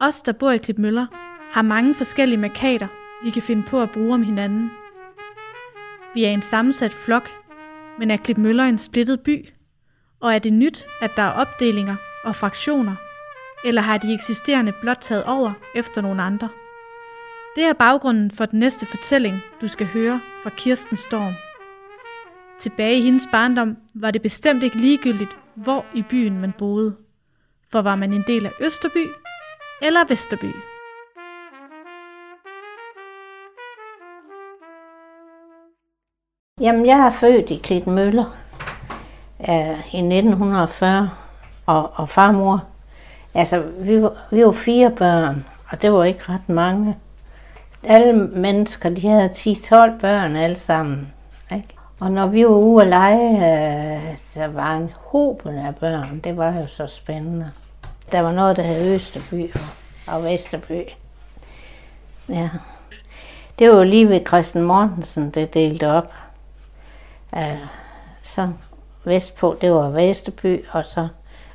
Os, der bor i Klipmøller, har mange forskellige markader, vi kan finde på at bruge om hinanden. Vi er en sammensat flok, men er Klipmøller en splittet by? Og er det nyt, at der er opdelinger og fraktioner? Eller har de eksisterende blot taget over efter nogle andre? Det er baggrunden for den næste fortælling, du skal høre fra Kirsten Storm. Tilbage i hendes barndom var det bestemt ikke ligegyldigt, hvor i byen man boede. For var man en del af Østerby eller Vesterby? Jamen, jeg er født i Klitmøller øh, i 1940, og, og farmor, altså, vi var, vi var fire børn, og det var ikke ret mange. Alle mennesker, de havde 10-12 børn alle sammen. Ikke? Og når vi var ude at lege, øh, der var en hoben af børn. Det var jo så spændende. Der var noget, der hed Østerby og, og Vesterby. Ja. Det var jo lige ved Christian Mortensen, det delte op. Uh, så vestpå, det var Vesterby, og så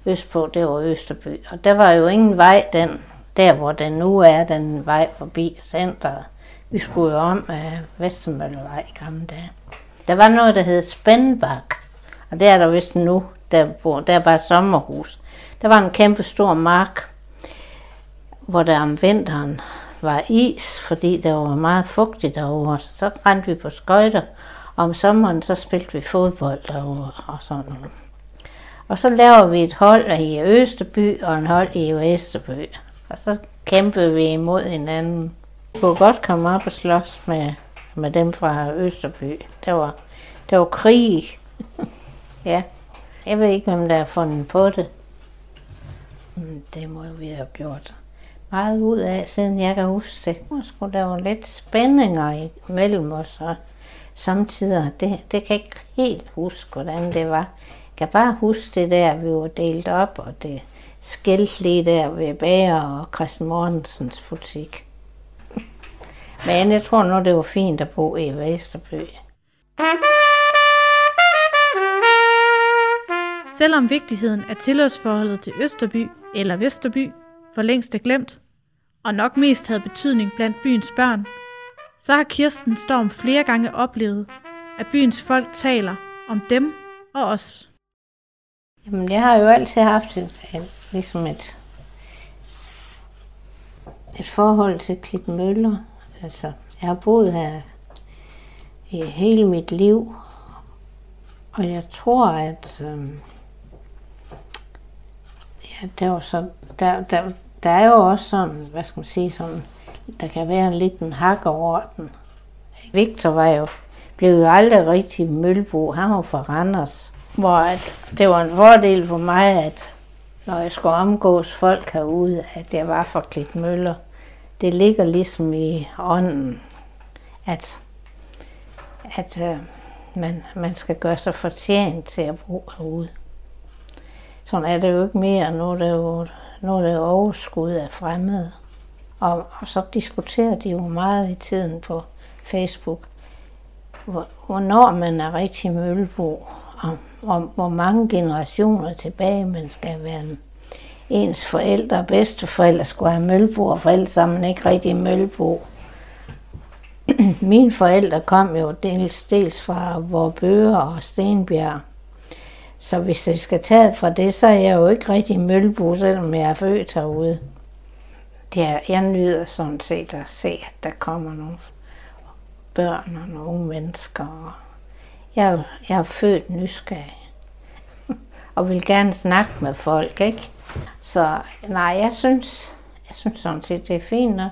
østpå, det var Østerby. Og der var jo ingen vej den, der hvor den nu er, den vej forbi centret. Vi skulle jo om af Vestermøllevej i gamle dage. Der var noget, der hed Spændbak, og det er der vist nu, der, hvor der var sommerhus. Der var en kæmpe stor mark, hvor der om vinteren var is, fordi der var meget fugtigt derovre. Så rendte vi på skøjter, og om sommeren så spilte vi fodbold derovre og sådan noget. Og så laver vi et hold i Østerby og en hold i Vesterby. Og så kæmpede vi imod hinanden. Vi kunne godt komme op og slås med, med dem fra Østerby. Der var, der var krig. ja. Jeg ved ikke, hvem der har fundet på det. Det må vi have gjort meget ud af, siden jeg kan huske det. Måske der var lidt spændinger imellem os, og samtidig, det, det kan jeg ikke helt huske, hvordan det var. Jeg kan bare huske det der, vi var delt op, og det skilt lige der ved Bager og Christian Mortensens butik. Men jeg tror nu, det var fint at bo i Vesterby. Selvom vigtigheden af tilhørsforholdet til Østerby eller Vesterby for længst er glemt, og nok mest havde betydning blandt byens børn, så har Kirsten Storm flere gange oplevet, at byens folk taler om dem og os. Jamen, jeg har jo altid haft et, et, ligesom et, et forhold til Klitmøller. Altså, jeg har boet her i hele mit liv, og jeg tror, at Øh, ja, der, var så, der, der, der er jo også sådan, hvad skal man sige, sådan, der kan være en liten hak over den. Victor var jo, blev jo aldrig rigtig mølbo. Han var fra Randers. Hvor at det var en fordel for mig, at når jeg skulle omgås folk herude, at jeg var fra Klitmøller. Det ligger ligesom i ånden, at, at øh, man, man skal gøre sig fortjent til at bo herude. Sådan er det jo ikke mere. Nu er det jo, nu er det jo overskud af fremmede. Og, og så diskuterer de jo meget i tiden på Facebook, hvor, hvornår man er rigtig mølbo, og, og hvor mange generationer tilbage man skal være ens forældre og bedsteforældre skulle have mølbo, og forældre sammen ikke rigtig mølbo. Mine forældre kom jo dels, dels fra Vorbøger og Stenbjerg. Så hvis vi skal tage fra det, så er jeg jo ikke rigtig møllebo, selvom jeg er født herude. Det jeg nyder sådan set at se, at der kommer nogle børn og nogle unge mennesker. Jeg, jeg er født nysgerrig og vil gerne snakke med folk, ikke? Så nej, jeg synes, jeg synes sådan set, det er fint nok.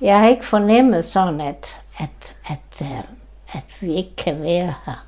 Jeg har ikke fornemmet sådan, at, at, at, at, at vi ikke kan være her.